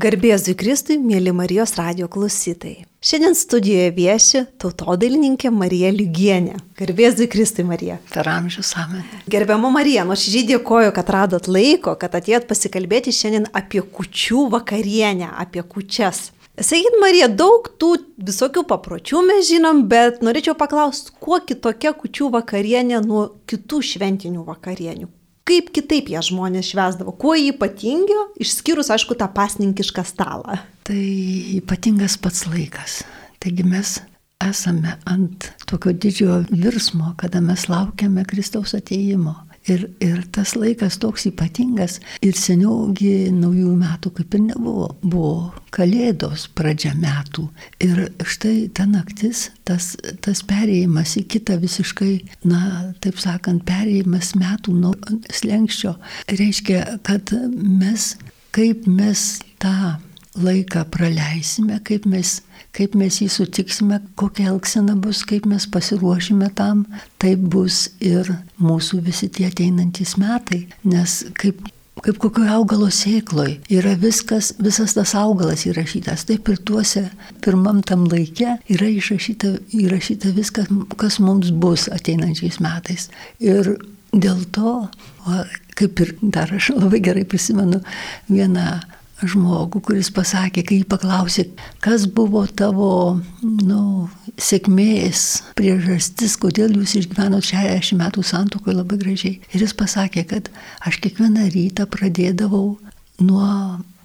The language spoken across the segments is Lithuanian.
Garbėzui Kristui, mėly Marijos radio klausytojai. Šiandien studijoje vieši tautodailininkė Marija Lygienė. Garbėzui Kristui, Marija. Per amžius amen. Gerbiamo Marija, nuoširdžiai dėkoju, kad radot laiko, kad atėjot pasikalbėti šiandien apie kučių vakarienę, apie kučias. Sakyt, Marija, daug tų visokių papročių mes žinom, bet norėčiau paklausti, kuo kitokia kučių vakarienė nuo kitų šventinių vakarienių? Kaip kitaip jie žmonės švesdavo, kuo jį ypatingio, išskyrus, aišku, tą pasninkišką stalą. Tai ypatingas pats laikas. Taigi mes esame ant tokio didžiojo virsmo, kada mes laukiame Kristaus ateimo. Ir, ir tas laikas toks ypatingas. Ir seniaugi naujųjų metų kaip ir nebuvo. Buvo kalėdos pradžia metų. Ir štai ta naktis, tas, tas perėjimas į kitą visiškai, na, taip sakant, perėjimas metų nuo slengščio, reiškia, kad mes, kaip mes tą laiką praleisime, kaip mes kaip mes jį sutiksime, kokia elgsena bus, kaip mes pasiruošime tam, taip bus ir mūsų visi tie ateinantys metai. Nes kaip kaip kokio augalo sėkloj. Yra viskas, visas tas augalas įrašytas. Taip ir tuose pirmam tam laikė yra įrašyta, įrašyta viskas, kas mums bus ateinančiais metais. Ir dėl to, kaip ir dar aš labai gerai prisimenu vieną žmogų, kuris pasakė, kai jį paklausė, kas buvo tavo nu, sėkmės priežastis, kodėl jūs išgyvenot 60 metų santokoje labai gražiai. Ir jis pasakė, kad aš kiekvieną rytą pradėdavau nuo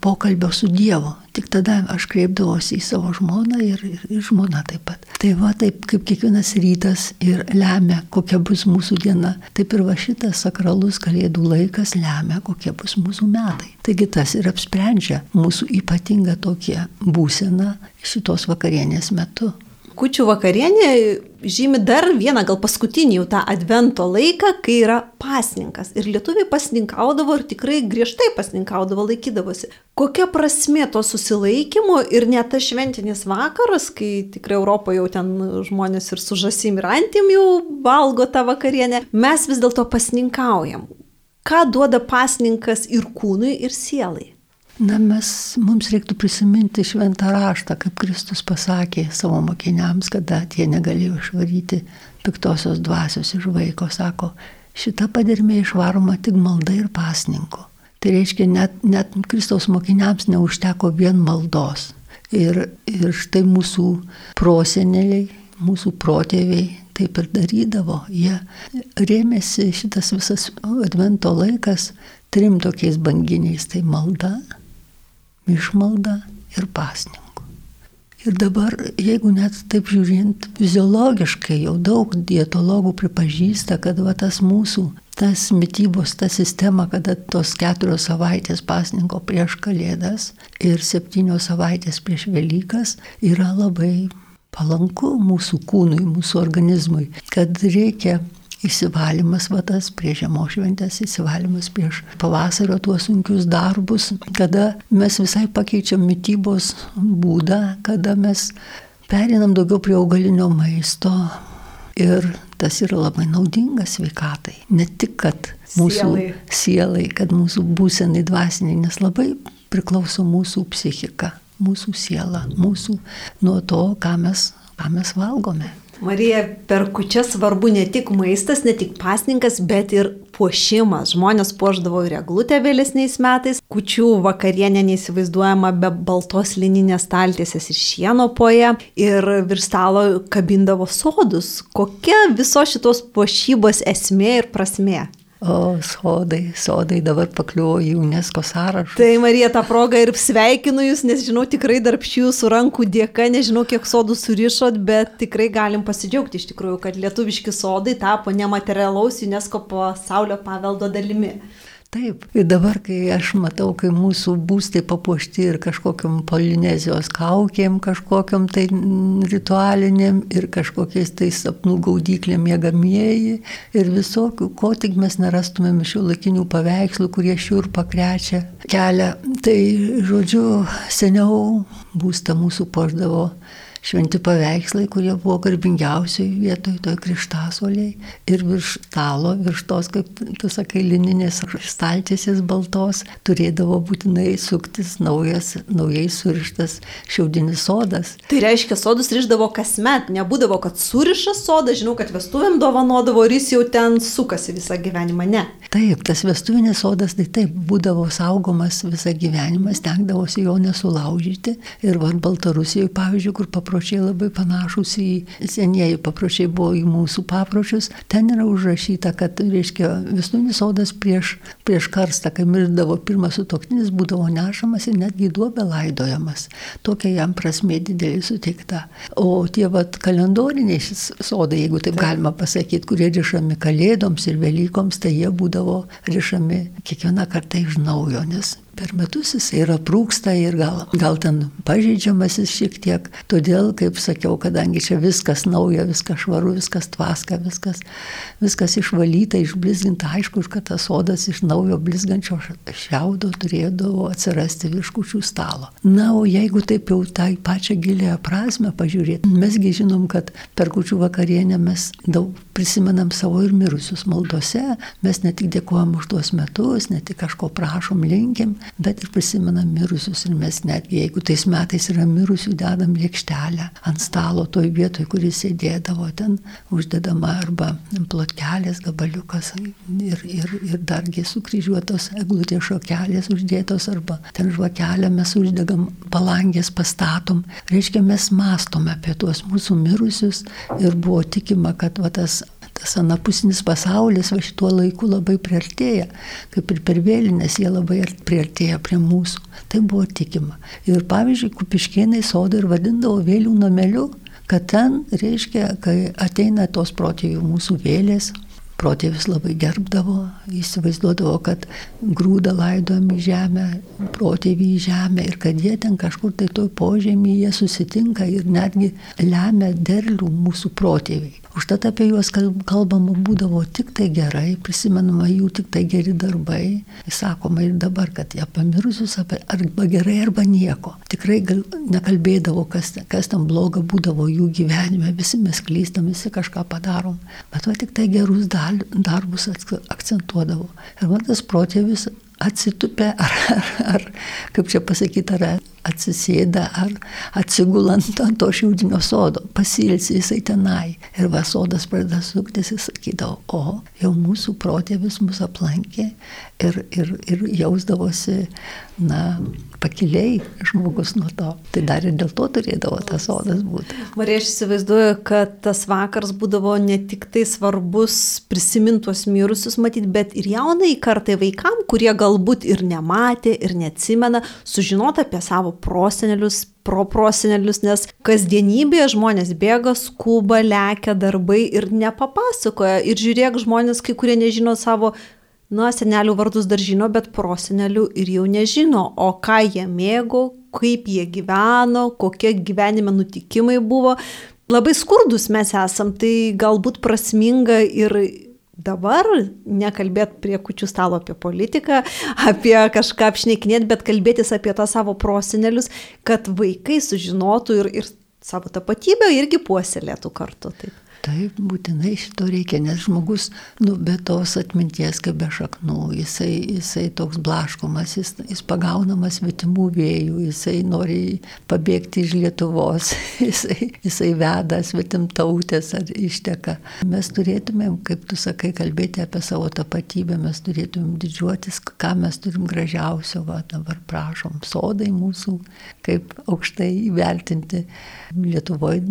pokalbio su Dievu. Tik tada aš kreipdavosi į savo žmoną ir, ir, ir žmona taip pat. Tai va taip kaip kiekvienas rytas ir lemia, kokia bus mūsų diena, taip ir va šitas sakralus kalėdų laikas lemia, kokie bus mūsų metai. Taigi tas ir apsprendžia mūsų ypatingą tokią būseną šitos vakarienės metu. Kučių vakarienė žymi dar vieną, gal paskutinį jau tą advento laiką, kai yra pasninkas. Ir lietuviai pasninkaudavo ir tikrai griežtai pasninkaudavo, laikydavosi. Kokia prasme to susilaikymo ir net tas šventinis vakaras, kai tikrai Europoje jau ten žmonės ir su žasim ir antim jau valgo tą vakarienę, mes vis dėlto pasninkaujam. Ką duoda pasninkas ir kūnui, ir sielai? Na, mes, mums reiktų prisiminti šventą raštą, kaip Kristus pasakė savo mokiniams, kada tie negalėjo išvaryti piktosios dvasios iš vaiko, sako, šita padirmė išvaroma tik malda ir pasninku. Tai reiškia, net, net Kristaus mokiniams neužteko vien maldos. Ir, ir štai mūsų proseneliai, mūsų protėviai taip ir darydavo. Jie rėmėsi šitas visas advento laikas trim tokiais banginiais - tai malda, išmalda ir pasninku. Ir dabar, jeigu net taip žiūrint, fiziologiškai jau daug dietologų pripažįsta, kad va tas mūsų, tas mytybos, ta sistema, kada tos keturios savaitės pasninko prieš kalėdas ir septynios savaitės prieš Velykas yra labai palanku mūsų kūnui, mūsų organizmui, kad reikia Įsivalymas vatas prieš žiemos šventės, įsivalymas prieš pavasario tuos sunkius darbus, kada mes visai pakeičiam mytybos būdą, kada mes perinam daugiau prie augalinio maisto ir tas yra labai naudinga sveikatai. Ne tik, kad mūsų sielai, sielai kad mūsų būsenai dvasiniai, nes labai priklauso mūsų psichika, mūsų siela, mūsų nuo to, ką mes, ką mes valgome. Marija, per kučią svarbu ne tik maistas, ne tik pasninkas, bet ir puošimas. Žmonės puoždavo ir eglutę vėlesniais metais. Kučių vakarienė neįsivaizduojama be baltos lininės staltiesės ir šieno poje. Ir virš stalo kabindavo sodus. Kokia viso šitos puošybos esmė ir prasmė? O, sodai, sodai dabar pakliuvo į UNESCO sąrašą. Tai Marija, tą progą ir sveikinu Jūs, nes žinau tikrai darb šių jūsų rankų dėka, nežinau kiek sodų surišot, bet tikrai galim pasidžiaugti iš tikrųjų, kad lietuviški sodai tapo nematerialaus UNESCO pasaulio paveldo dalimi. Taip, ir dabar, kai aš matau, kai mūsų būstai papuošti ir kažkokiam polinezijos kaukėm, kažkokiam tai ritualiniam ir kažkokiais tai sapnų gaudyklėm mėgamieji ir visokių, ko tik mes nerastumėm iš jų laikinių paveikslų, kurie šiur pakrečia kelią. Tai, žodžiu, seniau būstą mūsų poždavo šventi paveikslai, kurie buvo garbingiausiai vietoj toj krikštasoliai. Ir virš stalo, virš tos, kaip tu sakai, lininės staltiesės baltos, turėdavo būtinai suktis naujas, naujai surištas šiaudinis sodas. Tai reiškia, sodus ryždavo kasmet, nebūdavo, kad suriša sodą, žinau, kad vestuvėm dovanodavo ir jis jau ten sukasi visą gyvenimą, ne. Taip, tas vestuvinis sodas tai taip būdavo saugomas visą gyvenimą, stengdavosi jo nesulaužyti. Ir va, Baltarusijoje, pavyzdžiui, kur papročiai labai panašus į senieji papročiai buvo į mūsų papročius, ten yra užrašyta, kad, reiškia, vestuvinis sodas prieš, prieš karstą, kai mirdavo pirmas sutoktinis, būdavo nešamas ir netgi duobė laidojamas. Tokia jam prasme didelį suteikta. O tie vat kalendoriniai sodai, jeigu taip galima pasakyti, kurie rišami kalėdoms ir Velykoms, tai jie būdavo rišami kiekvieną kartą iš naujo, nes per metus jisai yra prūksta ir gal, gal ten pažeidžiamas jis šiek tiek. Todėl, kaip sakiau, kadangi čia viskas nauja, viskas švaru, viskas tvaska, viskas, viskas išvalyta, išblizginta, aišku, kad tas sodas iš naujo blizgančio šiaudo turėdavo atsirasti virš kučių stalo. Na, o jeigu taip jau tą tai pačią gilę prasme pažiūrėti, mesgi žinom, kad per kučių vakarienę mes daug prisimenam savo ir mirusius maldose, mes ne tik dėkojam už tuos metus, ne tik kažko prašom, linkim, bet ir prisimenam mirusius. Ir mes netgi, jeigu tais metais yra mirusių, dedam lėkštelę ant stalo toj vietoj, kuris sėdėdavo, ten uždedama arba plotkelės gabaliukas ir, ir, ir dargi sukryžiuotos eglutės šakelės uždėtos arba ten žvakelę mes uždegam, palangės pastatom. Reiškia, mes mastome apie tuos mūsų mirusius ir buvo tikima, kad va, tas tas anapusinis pasaulis va šituo laiku labai priartėja, kaip ir per vėlinės jie labai priartėja prie mūsų. Tai buvo tikima. Ir pavyzdžiui, kupiškėnai sodą ir vadindavo vėlių nameliu, kad ten, reiškia, kai ateina tos protėjų mūsų vėlės, protėvis labai gerbdavo, įsivaizduodavo, kad grūdą laidojam į žemę, protėvį į žemę ir kad jie ten kažkur tai toj požemyje susitinka ir netgi lemia derlių mūsų protėviai. Užtat apie juos kalbama būdavo tik tai gerai, prisimenama jų tik tai geri darbai. Sakoma ir dabar, kad jie pamirusius apie arba gerai, arba nieko. Tikrai gal, nekalbėdavo, kas, kas tam bloga būdavo jų gyvenime, visi mes klystam, visi kažką padarom. Bet va tik tai gerus darbus akcentuodavo. Ir man tas protėvis atsitupė, ar, ar, ar kaip čia pasakyti, ar atsisėda ar atsigulant ant to šiaudinio sodo, pasilsi jisai tenai. Ir va sodas pradeda suktis, jis sakydavo, o jau mūsų protėvis mus aplankė ir, ir, ir jausdavosi, na, pakiliai žmogus nuo to. Tai dar ir dėl to turėdavo tas sodas būti. Marija, aš įsivaizduoju, kad tas vakars būdavo ne tik tai svarbus prisimintos mirusius matyti, bet ir jaunai kartai vaikam, kurie galbūt ir nematė, ir neatsimena, sužinoti apie savo prosenelius, proprosenelius, nes kasdienybėje žmonės bėga, skuba, lekia darbai ir nepapasakoja. Ir žiūrėk, žmonės, kai kurie nežino savo, na, senelių vardus dar žino, bet prosenelių ir jau nežino, o ką jie mėgo, kaip jie gyveno, kokie gyvenime nutikimai buvo. Labai skurdus mes esam, tai galbūt prasminga ir dabar nekalbėt prie kučių stalo apie politiką, apie kažką apšnekinėti, bet kalbėtis apie tą savo prosenelius, kad vaikai sužinotų ir, ir savo tapatybę irgi puoselėtų kartu. Taip. Taip, būtinai šito reikia, nes žmogus, nu, be tos atminties, kaip be šaknų, jisai, jisai toks blaškomas, jis, jis pagaunamas svetimų vėjų, jisai nori pabėgti iš Lietuvos, jisai, jisai veda svetim tautės ar išteka. Mes turėtumėm, kaip tu sakai, kalbėti apie savo tapatybę, mes turėtumėm didžiuotis, ką mes turim gražiausio, va dabar prašom, sodai mūsų, kaip aukštai įvertinti. Lietuvoje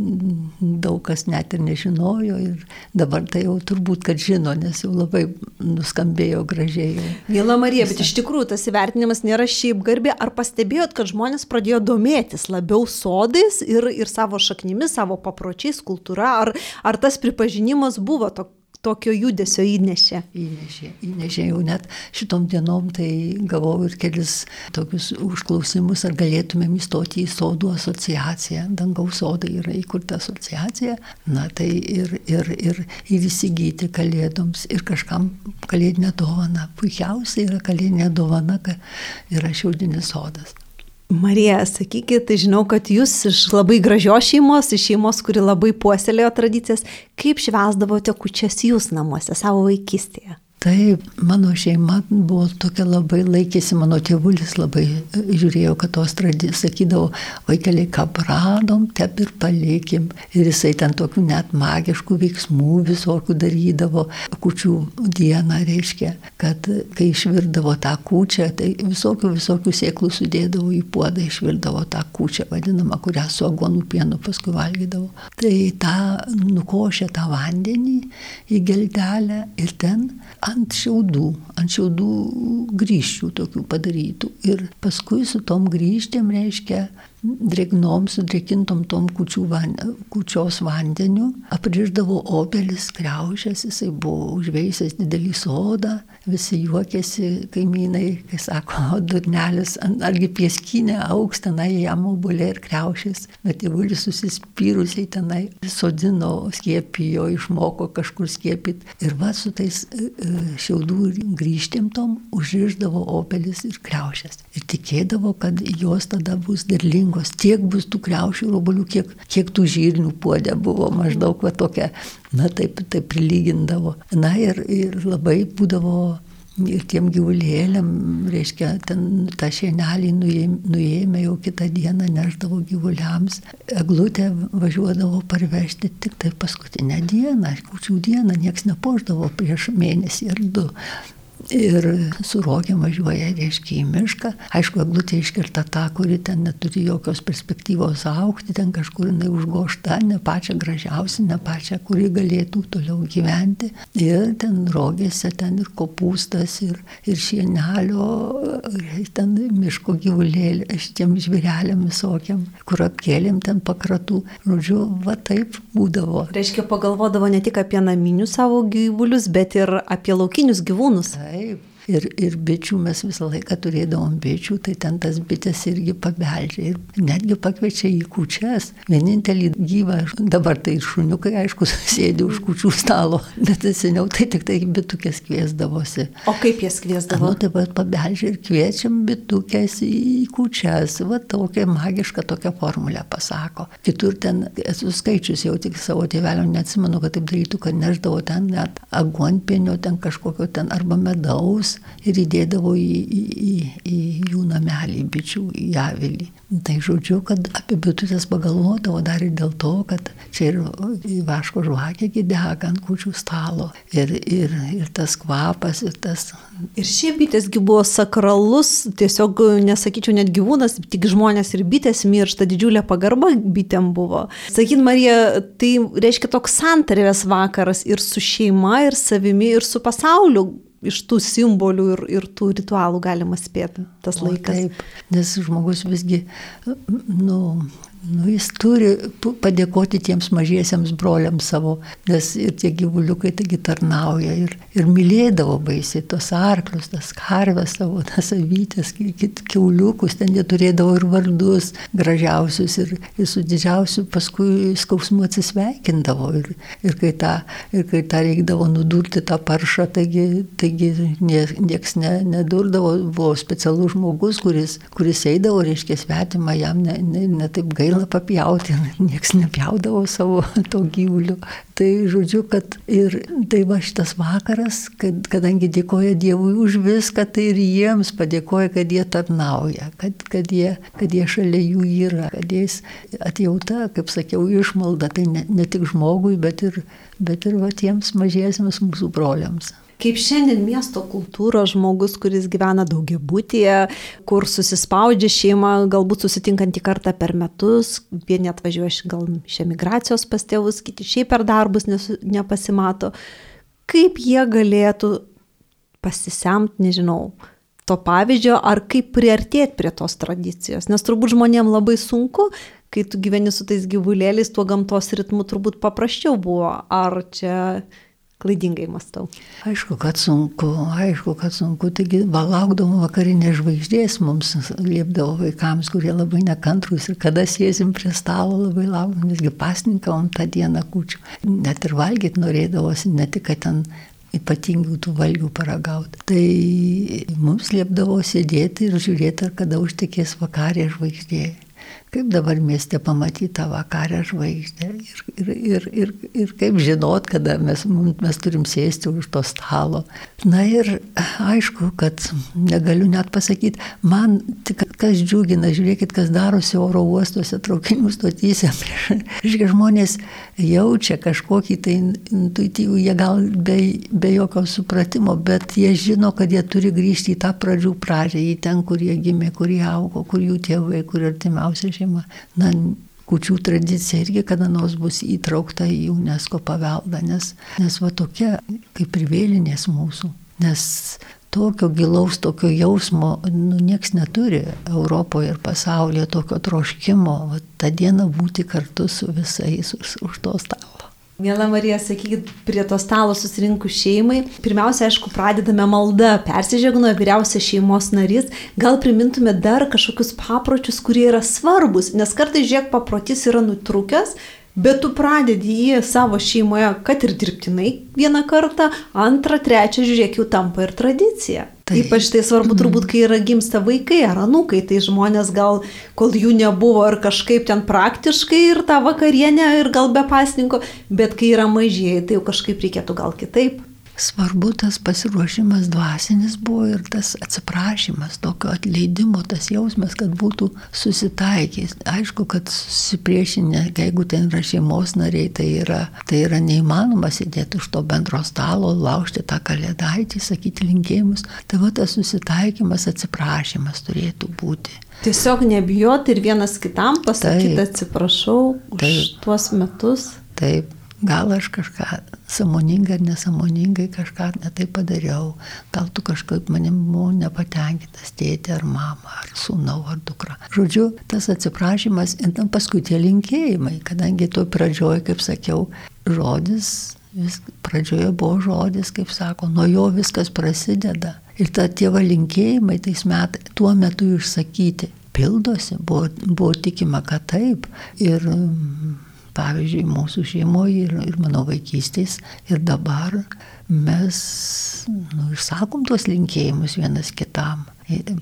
daug kas net ir nežino žinojo ir dabar tai jau turbūt, kad žino, nes jau labai nuskambėjo gražiai. Mėla Marija, bet iš tikrųjų tas įvertinimas nėra šiaip garbė. Ar pastebėjot, kad žmonės pradėjo domėtis labiau sodais ir, ir savo šaknimis, savo papročiais, kultūra? Ar, ar tas pripažinimas buvo toks? Tokio judesio įnešė? Įnešė, įnešė jau net šitom dienom, tai gavau ir kelis tokius užklausimus, ar galėtumėm įstoti į sodų asociaciją. Dangaus sodai yra įkurta asociacija, na tai ir, ir, ir, ir įsigyti kalėdoms ir kažkam kalėdinę dovaną. Puikiausia yra kalėdinė dovana, yra šiaudinis sodas. Marija, sakykit, žinau, kad jūs iš labai gražios šeimos, iš šeimos, kuri labai puoselėjo tradicijas, kaip švesdavote kučias jūs namuose savo vaikystėje? Taip, mano šeima buvo tokia labai laikėsi, mano tėvulis labai e, žiūrėjo, kad tos tradicijos sakydavo, vaikeliai, ką pradom, tep ir palikim. Ir jisai ten tokių net magiškų veiksmų visokių darydavo, kučių dieną reiškia, kad kai išvirdavo tą kučią, tai visokių visokių sėklų sudėdavo į puodą, išvirdavo tą kučią vadinamą, kurią su agonų pienu paskui valgydavo. Tai tą nukošę tą vandenį į geldelę ir ten ant šiaudų, ant šiaudų grįžčių tokių padarytų. Ir paskui su tom grįžtėm reiškia drėgnom, sudrėkintom tom van, kučios vandeniu, apriždavo obelis, kreušės, jisai buvo užveisęs didelį sodą, visi juokėsi kaimynai, kai sako, durnelis, argi pieskinė auks tenai jam obulė ir kreušės, bet tėvulis susispyrusiai tenai sodino, skiepijo, išmoko kažkur skiepyti. Ir va su tais e, e, šiaudų grįžtėm tom užriždavo obelis ir kreušės. Ir tikėdavo, kad jos tada bus derlingos, tiek bus tų kreušių ir obolių, kiek, kiek tų žirnių puodė buvo maždaug va tokia na taip, taip prilygindavo. Na ir, ir labai būdavo ir tiem gyvulėliam, reiškia, ten tą šienelį nuėjome jau kitą dieną, neždavo gyvuliams, eglutę važiuodavo parvežti tik tai paskutinę dieną, kučių dieną, nieks nepoždavo prieš mėnesį ar du. Ir su rogėm važiuoja, reiškia, į mišką. Aišku, eglutė iškirta ta, kuri ten neturi jokios perspektyvos aukti, ten kažkur jinai užgošta, ne pačia gražiausia, ne pačia, kuri galėtų toliau gyventi. Ir ten rogėse, ten ir kopūstas, ir, ir šienelio, ir ten miško gyvulėlė, šitiem žvireliam visokiam, kur apkėlėm ten pakratų. Žodžiu, va taip būdavo. Reiškia, pagalvodavo ne tik apie naminius savo gyvulius, bet ir apie laukinius gyvūnus. Taip. hey, Ir, ir bičių mes visą laiką turėdavom bičių, tai ten tas bitės irgi pabeldžia ir netgi pakviečia į kučias. Vienintelį gyvą, dabar tai šuniukai, aišku, sėdi už kučių stalo, bet seniau tai tik tai bitukės kviesdavosi. O kaip jas kviesdavo? Nu, taip pat pabeldžia ir kviečiam bitukės į kučias. Va tokia magiška tokia formulė pasako. Kitur ten esu skaičius, jau tik savo tėveliam neatsimenu, kad taip darytų, kad neždavo ten net aguonpienio, ten kažkokio ten arba medaus ir įdėdavo į, į, į, į jų namelį, bičių, į avilį. Tai žodžiu, kad apie bitutės pagalvodavo dar ir dėl to, kad čia ir vaško žvakė dega ant kučių stalo. Ir, ir, ir tas kvapas, ir tas... Ir šie bitėsgi buvo sakralus, tiesiog nesakyčiau net gyvūnas, tik žmonės ir bitės miršta, didžiulė pagarba bitėm buvo. Sakyt, Marija, tai reiškia toks santarvės vakaras ir su šeima, ir savimi, ir su pasauliu iš tų simbolių ir, ir tų ritualų galima spėti tas laikas. O, taip, nes žmogus visgi, nu, Nu, jis turi padėkoti tiems mažiesiems broliams savo, nes ir tie gyvuliukai taigi tarnauja ir, ir mylėdavo baisiai tos arklius, tas karves savo, tas avytės, keuliukus, ten jie turėdavo ir vardus gražiausius ir, ir su didžiausiu paskui skausmu atsisveikindavo. Ir, ir, kai tą, ir kai tą reikdavo nudurti tą paršą, taigi, taigi nie, nieks ne, nedurdavo, buvo specialus žmogus, kuris, kuris eidavo, reiškia svetimą, jam ne, ne, ne taip gaila gaila papjauti, niekas nepjaudavo savo to gyvulių. Tai žodžiu, kad ir tai va šitas vakaras, kad, kadangi dėkoja Dievui už viską, tai ir jiems padėkoja, kad jie tarnauja, kad, kad, jie, kad jie šalia jų yra, kad jais atjauta, kaip sakiau, išmalda, tai ne, ne tik žmogui, bet ir, bet ir va tiems mažiesiams mūsų broliams. Kaip šiandien miesto kultūros žmogus, kuris gyvena daugiabutyje, kur susispaudžia šeima, galbūt susitinkantį kartą per metus, vieni atvažiuoja gal iš emigracijos pas tėvus, kiti šiaip per darbus nepasimato, kaip jie galėtų pasisemti, nežinau, to pavyzdžio, ar kaip priartėti prie tos tradicijos. Nes turbūt žmonėms labai sunku, kai tu gyveni su tais gyvulėliais, tuo gamtos ritmu turbūt paprasčiau buvo. Ar čia klaidingai mastau. Aišku, kad sunku, aišku, kad sunku. Taigi, laukdavom vakarinės žvaigždės, mums liepdavo vaikams, kurie labai nekantrus ir kada sėsim prie stalo, labai laukdavom, nesgi pasninkavom tą dieną kučių. Net ir valgyti norėdavosi, ne tik, kad ten ypatingų tų valgių paragauti. Tai mums liepdavo sėdėti ir žiūrėti, ar kada užtikės vakarė žvaigždė. Kaip dabar mieste pamatyti tą vakarę žvaigždę ir, ir, ir, ir, ir kaip žinot, kada mes, mes turim sėsti už to stalo. Na ir aišku, kad negaliu net pasakyti, man tik kas džiugina, žiūrėkit, kas darosi oro uostuose, traukinių stotyse. Reiškia, žmonės jaučia kažkokį tai intuityvų, jie gal be, be jokio supratimo, bet jie žino, kad jie turi grįžti į tą pradžių pradžią, į ten, kur jie gimė, kur jie augo, kur jų tėvai, kur artimiausia šeima. Na, kučių tradicija irgi kada nors bus įtraukta į UNESCO paveldą, nes, nes va tokia kaip ir vėlinės mūsų. Nes tokio gilaus, tokio jausmo nu, nieks neturi Europoje ir pasaulyje, tokio troškimo, va, tą dieną būti kartu su visais už, už to stalo. Mėla Marija, sakykit, prie to stalo susirinkų šeimai. Pirmiausia, aišku, pradedame maldą. Persižegnoja vyriausias šeimos narys. Gal primintume dar kažkokius papročius, kurie yra svarbus, nes kartais, žiūrėk, paprotys yra nutrūkęs, bet tu pradedi jį savo šeimoje, kad ir dirbtinai vieną kartą, antrą, trečią, žiūrėk, jau tampa ir tradicija. Tai. Ypač tai svarbu mhm. turbūt, kai yra gimsta vaikai ar anūkai, tai žmonės gal, kol jų nebuvo ir kažkaip ten praktiškai ir tą vakarienę ir gal be pasninko, bet kai yra mažieji, tai jau kažkaip reikėtų gal kitaip. Svarbu tas pasiruošimas dvasinis buvo ir tas atsiprašymas, tokio atleidimo, tas jausmas, kad būtų susitaikęs. Aišku, kad susipriešinę, jeigu ten yra šeimos nariai, tai yra, tai yra neįmanoma sėdėti už to bendro stalo, laužti tą kalėdaitį, sakyti linkėjimus. Tai va tas susitaikymas, atsiprašymas turėtų būti. Tiesiog nebijoti ir vienas kitam pasakyti taip, atsiprašau už taip, tuos metus. Taip, gal aš kažką samoningai ar nesamoningai kažką netai padariau, gal tu kažkaip manim buvau nepatenkintas tėtė ar mama, ar sūnau, ar dukra. Žodžiu, tas atsiprašymas paskui tie linkėjimai, kadangi to pradžioje, kaip sakiau, žodis, vis, pradžioje buvo žodis, kaip sako, nuo jo viskas prasideda. Ir ta tėva linkėjimai tais metais, tuo metu išsakyti, pildosi, buvo, buvo tikima, kad taip. Ir pavyzdžiui, mūsų šeimoje ir, ir mano vaikystės ir dabar mes nu, išsakom tuos linkėjimus vienas kitam.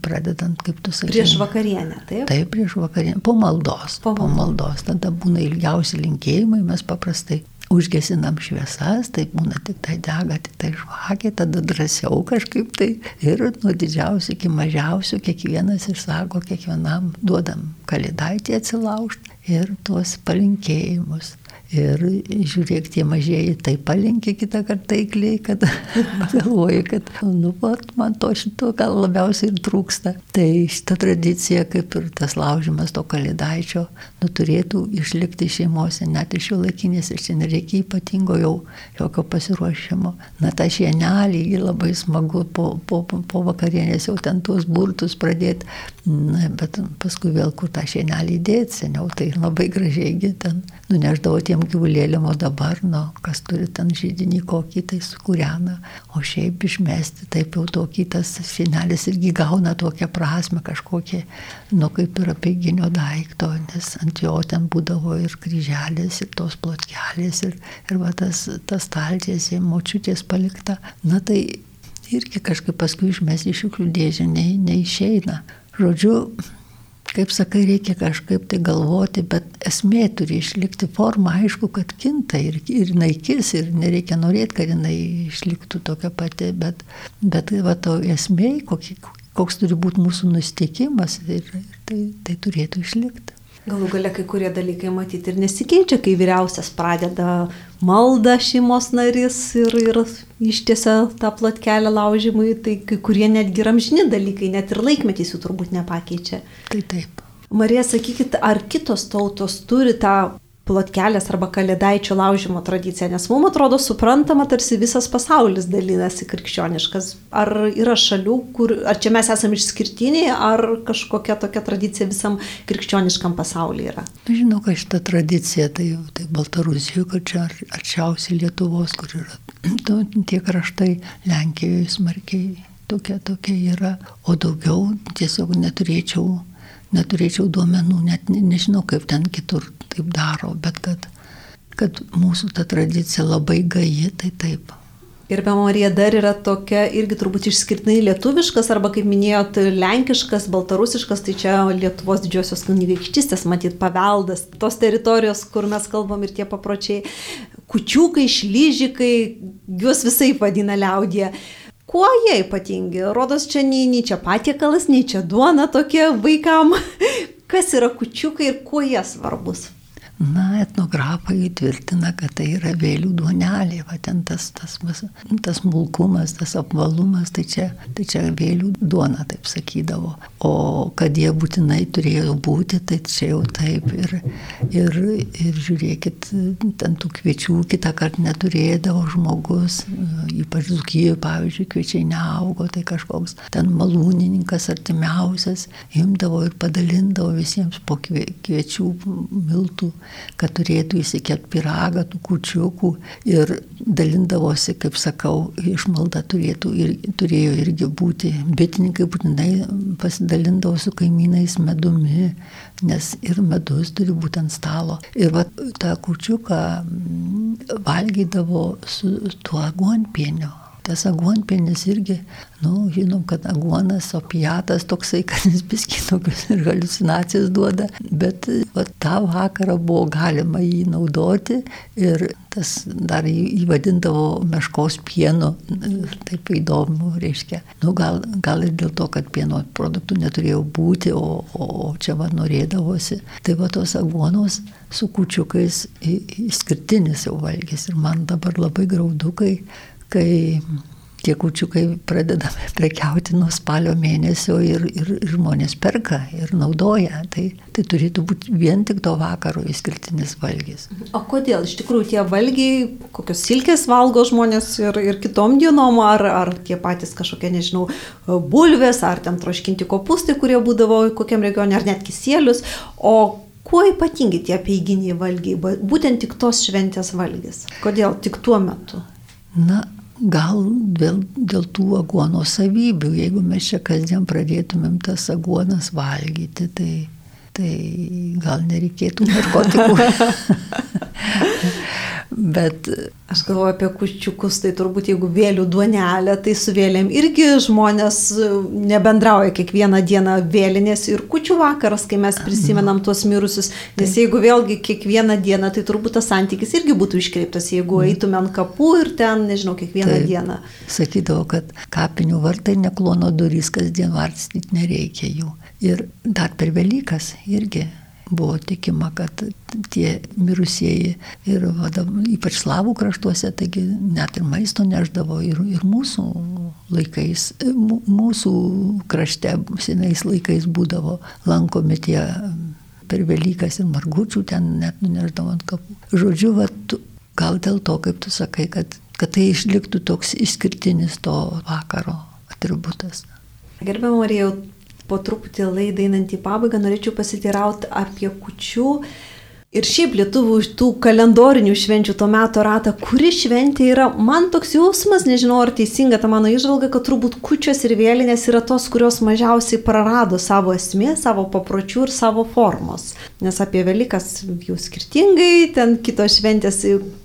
Pradedant, kaip tu sakai. Prieš vakarienę, taip? Taip, prieš vakarienę. Po maldos. Po, po maldos. Tada būna ilgiausi linkėjimai, mes paprastai užgesinam šviesas, tai būna tik tai dega, tik tai žvakė, tada drąsiau kažkaip tai. Ir nuo didžiausių iki mažiausių kiekvienas išsako, kiekvienam duodam kalėdaitį atsilaužti ir tuos palinkėjimus. Ir žiūrėk, tie mažieji tai palinkė kitą kartą taikliai, kad pagalvoju, kad, nu, vat, man to šito gal labiausiai ir trūksta. Tai šita tradicija, kaip ir tas laužimas to kalėdaičio, nu, turėtų išlikti šeimose, net iš jų laikinės, ir čia nereikia ypatingo jau jokio pasiruošimo. Na, ta šienelį, labai smagu po, po, po vakarienės jau ten tuos burtus pradėti, na, bet paskui vėl kur tą šienelį dėti, seniau tai labai gražiai ten nuneždavo tiem gyvulėlėm, o dabar, nu, kas turi ten žydinį kokį tai sukūrena, o šiaip išmesti, taip jau tokį tas senelis irgi gauna tokią prasme kažkokią, nu, kaip ir apeiginio daikto, nes ant jo ten būdavo ir kryželės, ir tos plotkelės, ir, ir va tas, tas taltės, močiutės palikta. Na tai irgi kažkaip paskui išmesti iš šiukšlių dėžę ne, neišeina. Žodžiu, kaip sakai, reikia kažkaip tai galvoti, bet esmė turi išlikti forma, aišku, kad kinta ir, ir naikis, ir nereikia norėti, kad jinai išliktų tokia pati, bet, bet va to esmė, kokį, koks turi būti mūsų nusteikimas, ir, ir tai, tai turėtų išlikti. Galų gale kai kurie dalykai matyti ir nesikeičia, kai vyriausias pradeda maldą šeimos narys ir, ir ištiesia tą plotkelę laužymui, tai kai kurie netgi ramžini dalykai, net ir laikmetys jų turbūt nepakeičia. Tai taip. Marija, sakykit, ar kitos tautos turi tą plotkelės arba kalėdaičio laužimo tradicija, nes mums atrodo suprantama, tarsi visas pasaulis dalinasi krikščioniškas. Ar yra šalių, kur, ar čia mes esame išskirtiniai, ar kažkokia tokia tradicija visam krikščioniškam pasaulyje yra? Žinau, kad šita tradicija tai, tai Baltarusijoje, kad čia arčiausiai Lietuvos, kur yra to, tie kraštai, Lenkijoje smarkiai tokia, tokia yra, o daugiau tiesiog neturėčiau neturėčiau duomenų, net ne, nežinau, kaip ten kitur taip daro, bet kad, kad mūsų ta tradicija labai gaji, tai taip. Gerbiama Marija dar yra tokia irgi turbūt išskirtinai lietuviškas arba, kaip minėjot, lenkiškas, baltarusiškas, tai čia Lietuvos didžiosios kunigaikštystės, matyt, paveldas, tos teritorijos, kur mes kalbam ir tie papročiai, kučiukai, šlyžikai, juos visai vadina liaudė. Kuo jie ypatingi? Rodos čia nei, nei čia patiekalas, nei čia duona tokie vaikam. Kas yra kučiukai ir kuo jie svarbus? Na, etnografai tvirtina, kad tai yra vėlių duonelė, va ten tas, tas, tas mulkumas, tas apvalumas, tai čia, tai čia vėlių duona, taip sakydavo. O kad jie būtinai turėjo būti, tai čia jau taip. Ir, ir, ir žiūrėkit, ten tų kviečių kitą kartą neturėdavo žmogus, ypač Zukijoje, pavyzdžiui, kviečiai neaugo, tai kažkoks ten malūnininkas artimiausias imdavo ir padalindavo visiems po kviečių miltų kad turėtų įsikėt piragą, tų kučiukų ir dalindavosi, kaip sakau, išmalda turėtų ir turėjo irgi būti. Bitininkai būtinai pasidalindavo su kaimynais medumi, nes ir medus turi būti ant stalo. Ir va, tą kučiuką valgydavo su tuo aguonpieniu Tas aguonpienis irgi, nu, žinom, kad aguonas, opiatas toksai, kad jis biskį tokius ir halucinacijas duoda, bet va, tą vakarą buvo galima jį naudoti ir tas dar įvadindavo meškos pienu, taip įdomu, reiškia. Nu, gal, gal ir dėl to, kad pieno produktų neturėjo būti, o, o čia va norėdavosi. Tai va tos aguonos su kučiukais išskirtinis jau valgys ir man dabar labai graudukai kai tie kučiukai pradedame prekiauti nuo spalio mėnesio ir, ir žmonės perka ir naudoja. Tai, tai turėtų būti vien tik to vakaro išskirtinis valgys. O kodėl iš tikrųjų tie valgiai, kokios silkės valgo žmonės ir, ir kitom dienom, ar, ar tie patys kažkokie, nežinau, bulvės, ar ten troškinti kopustai, kurie būdavo kokiam regione, ar net kisėlius. O Kuo ypatingi tie peiginiai valgiai, būtent tik tos šventės valgys? Kodėl tik tuo metu? Na, gal dėl, dėl tų aguono savybių, jeigu mes čia kasdien pradėtumėm tas aguonas valgyti, tai, tai gal nereikėtų narkotikų. Bet aš galvoju apie kučiukus, tai turbūt jeigu vėlių duonelė, tai su vėlėm irgi žmonės nebendrauja kiekvieną dieną vėlinės ir kučių vakaras, kai mes prisimenam tuos mirusius. Nes jeigu vėlgi kiekvieną dieną, tai turbūt tas santykis irgi būtų iškreiptas, jeigu mm. eitume ant kapų ir ten, nežinau, kiekvieną Taip, dieną. Sakydavo, kad kapinių vartai neklono durys, kasdien varstyti nereikia jų. Ir dar per Velykas irgi buvo tikima, kad tie mirusieji ir vada, ypač slavų kraštuose, taigi net ir maisto neždavo ir, ir mūsų laikais, mūsų krašte senais laikais būdavo lankomi tie per Velykas ir margučių ten net nuneždavo ant kapų. Žodžiu, va, tu, gal dėl to, kaip tu sakai, kad, kad tai išliktų toks išskirtinis to vakaro atributas. Gerbiamą Marijau, po truputį laidai einant į pabaigą norėčiau pasiteirauti apie kučių Ir šiaip lietuvių tų kalendorinių švenčių to meto ratą, kuri šventė yra, man toks jausmas, nežinau ar teisinga ta mano išvalga, kad turbūt kučios ir vėlinės yra tos, kurios mažiausiai prarado savo esmė, savo papročių ir savo formos. Nes apie Velykas jau skirtingai, ten kitos šventės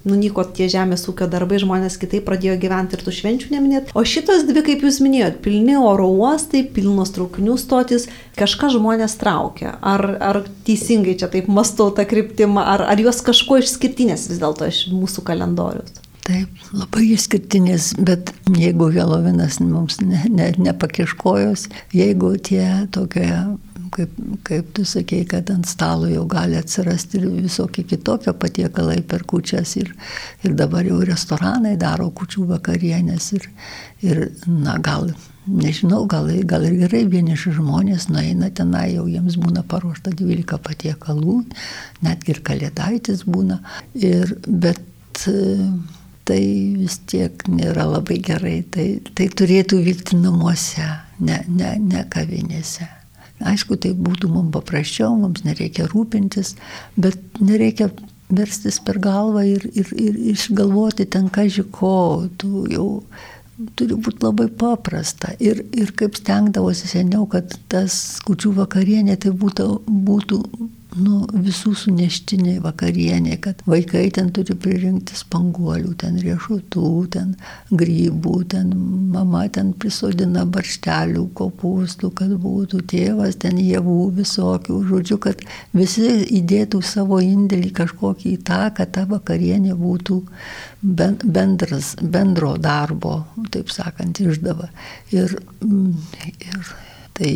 nunyko tie žemės ūkio darbai, žmonės kitaip pradėjo gyventi ir tų švenčių neminėt. O šitos dvi, kaip jūs minėjot, pilni oro uostai, pilnos traukinių stotis, kažką žmonės traukia. Ar, ar teisingai čia taip mastau tą kryptį? Kryptim, ar, ar jos kažkuo išskirtinės vis dėlto iš mūsų kalendorius? Taip, labai išskirtinės, bet jeigu Helovinas mums ne, ne, nepakiškojos, jeigu tie tokie kaip, kaip tu sakei, kad ant stalo jau gali atsirasti ir visokie kitokie patiekalai per kučias ir, ir dabar jau restoranai daro kučių vakarienės ir, ir na gal nežinau, gal, gal ir gerai vieniši žmonės nueina tenai, jau jiems būna paruošta 12 patiekalų, netgi ir kalėdaitis būna. Ir, bet tai vis tiek nėra labai gerai, tai, tai turėtų vykti namuose, ne, ne, ne kavinėse. Aišku, tai būtų mums paprasčiau, mums nereikia rūpintis, bet nereikia verstis per galvą ir, ir, ir išgalvoti ten kažko, tu jau turi būti labai paprasta. Ir, ir kaip stengdavosi seniau, kad tas kučių vakarienė tai būtų, būtų nu, visų suneštiniai vakarienė, kad vaikai ten turi pririnkti spanguolių, ten riešutų, ten grybų, ten mama ten prisodina barštelių, kopūstų, kad būtų tėvas ten javų visokių, žodžiu, kad visi įdėtų savo indėlį kažkokį į tą, kad ta vakarienė būtų bendras, bendro darbo, taip sakant, išdava. Ir, mm, ir tai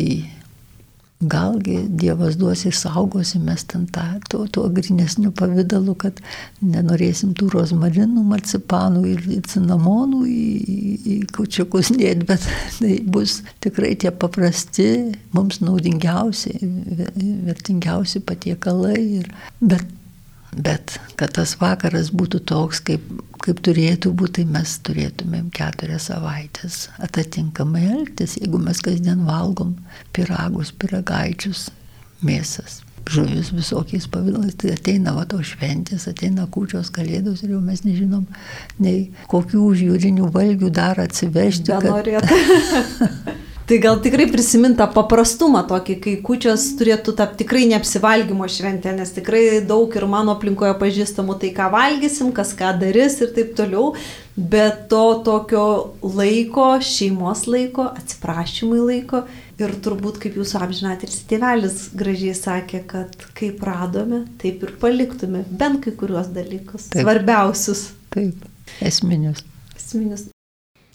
galgi Dievas duos ir saugosim mes ten tą, tuo, tuo grinesniu pavydalu, kad nenorėsim tų rozmarinų, marcipanų ir cinamonų į, į, į kučiukus dėti, bet tai bus tikrai tie paprasti, mums naudingiausi, vertingiausi patiekalai. Ir, bet Bet kad tas vakaras būtų toks, kaip, kaip turėtų būti, tai mes turėtumėm keturias savaitės atitinkamai elgtis, jeigu mes kasdien valgom piragus, piragaičius, mėsas. Žuvis visokiais pavydalais, tai ateina va to šventės, ateina kūčios kalėdos ir jau mes nežinom, nei kokių jūrinių valgių dar atsivežti. Kad... Tai gal tikrai prisimintą paprastumą tokį, kai kučios turėtų tapti tikrai neapsivalgymo šventė, nes tikrai daug ir mano aplinkoje pažįstamų tai, ką valgysim, kas ką darys ir taip toliau, bet to tokio laiko, šeimos laiko, atsiprašymai laiko ir turbūt kaip jūsų amžinat ir tėvelis gražiai sakė, kad kaip radome, taip ir paliktume bent kai kuriuos dalykus, taip. svarbiausius. Taip, esminius. Esminius.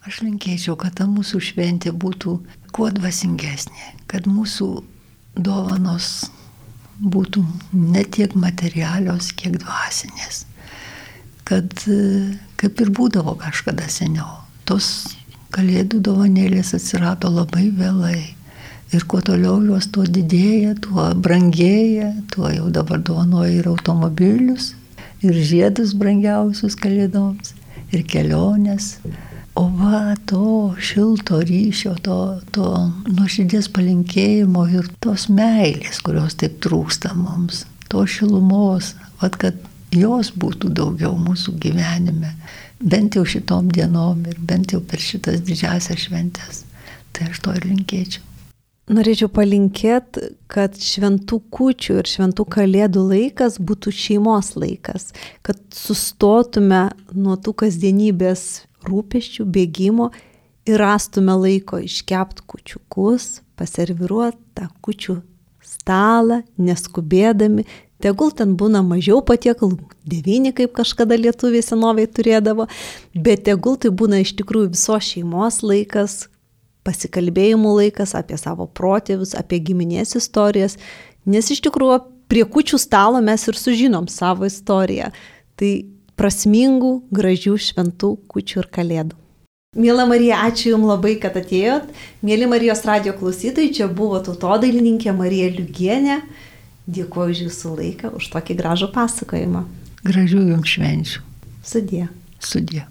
Aš linkėčiau, kad ta mūsų šventė būtų kuo dvasingesnė, kad mūsų dovanos būtų ne tiek materialios, kiek dvasinės. Kad kaip ir būdavo kažkada seniau, tos kalėdų dovanėlės atsirado labai vėlai. Ir kuo toliau jos tuo didėja, tuo brangėja, tuo jau dabar dovanoja ir automobilius, ir žiedus brangiausius kalėdoms, ir keliones. O va to šilto ryšio, to, to nuoširdės palinkėjimo ir tos meilės, kurios taip trūksta mums, to šilumos, va kad jos būtų daugiau mūsų gyvenime, bent jau šitom dienom ir bent jau per šitas didžiasias šventės. Tai aš to ir linkėčiau. Norėčiau palinkėti, kad šventų kučių ir šventų kalėdų laikas būtų šeimos laikas, kad sustotume nuo tų kasdienybės rūpeščių, bėgimo ir rastume laiko iškept kučiukus, paserviruoti tą kučių stalą, neskubėdami, tegul ten būna mažiau patiekalų, devyni kaip kažkada lietuviai senoviai turėdavo, bet tegul tai būna iš tikrųjų visos šeimos laikas, pasikalbėjimų laikas apie savo protėvius, apie giminės istorijas, nes iš tikrųjų prie kučių stalo mes ir sužinom savo istoriją. Tai prasmingų, gražių, šventų kučių ir kalėdų. Mėla Marija, ačiū Jums labai, kad atėjot. Mėly Marijos radio klausytojai, čia buvo tautodailininkė Marija Liugienė. Dėkuoju už Jūsų laiką, už tokį gražų pasakojimą. Gražių Jums švenčių. Sudė. Sudė.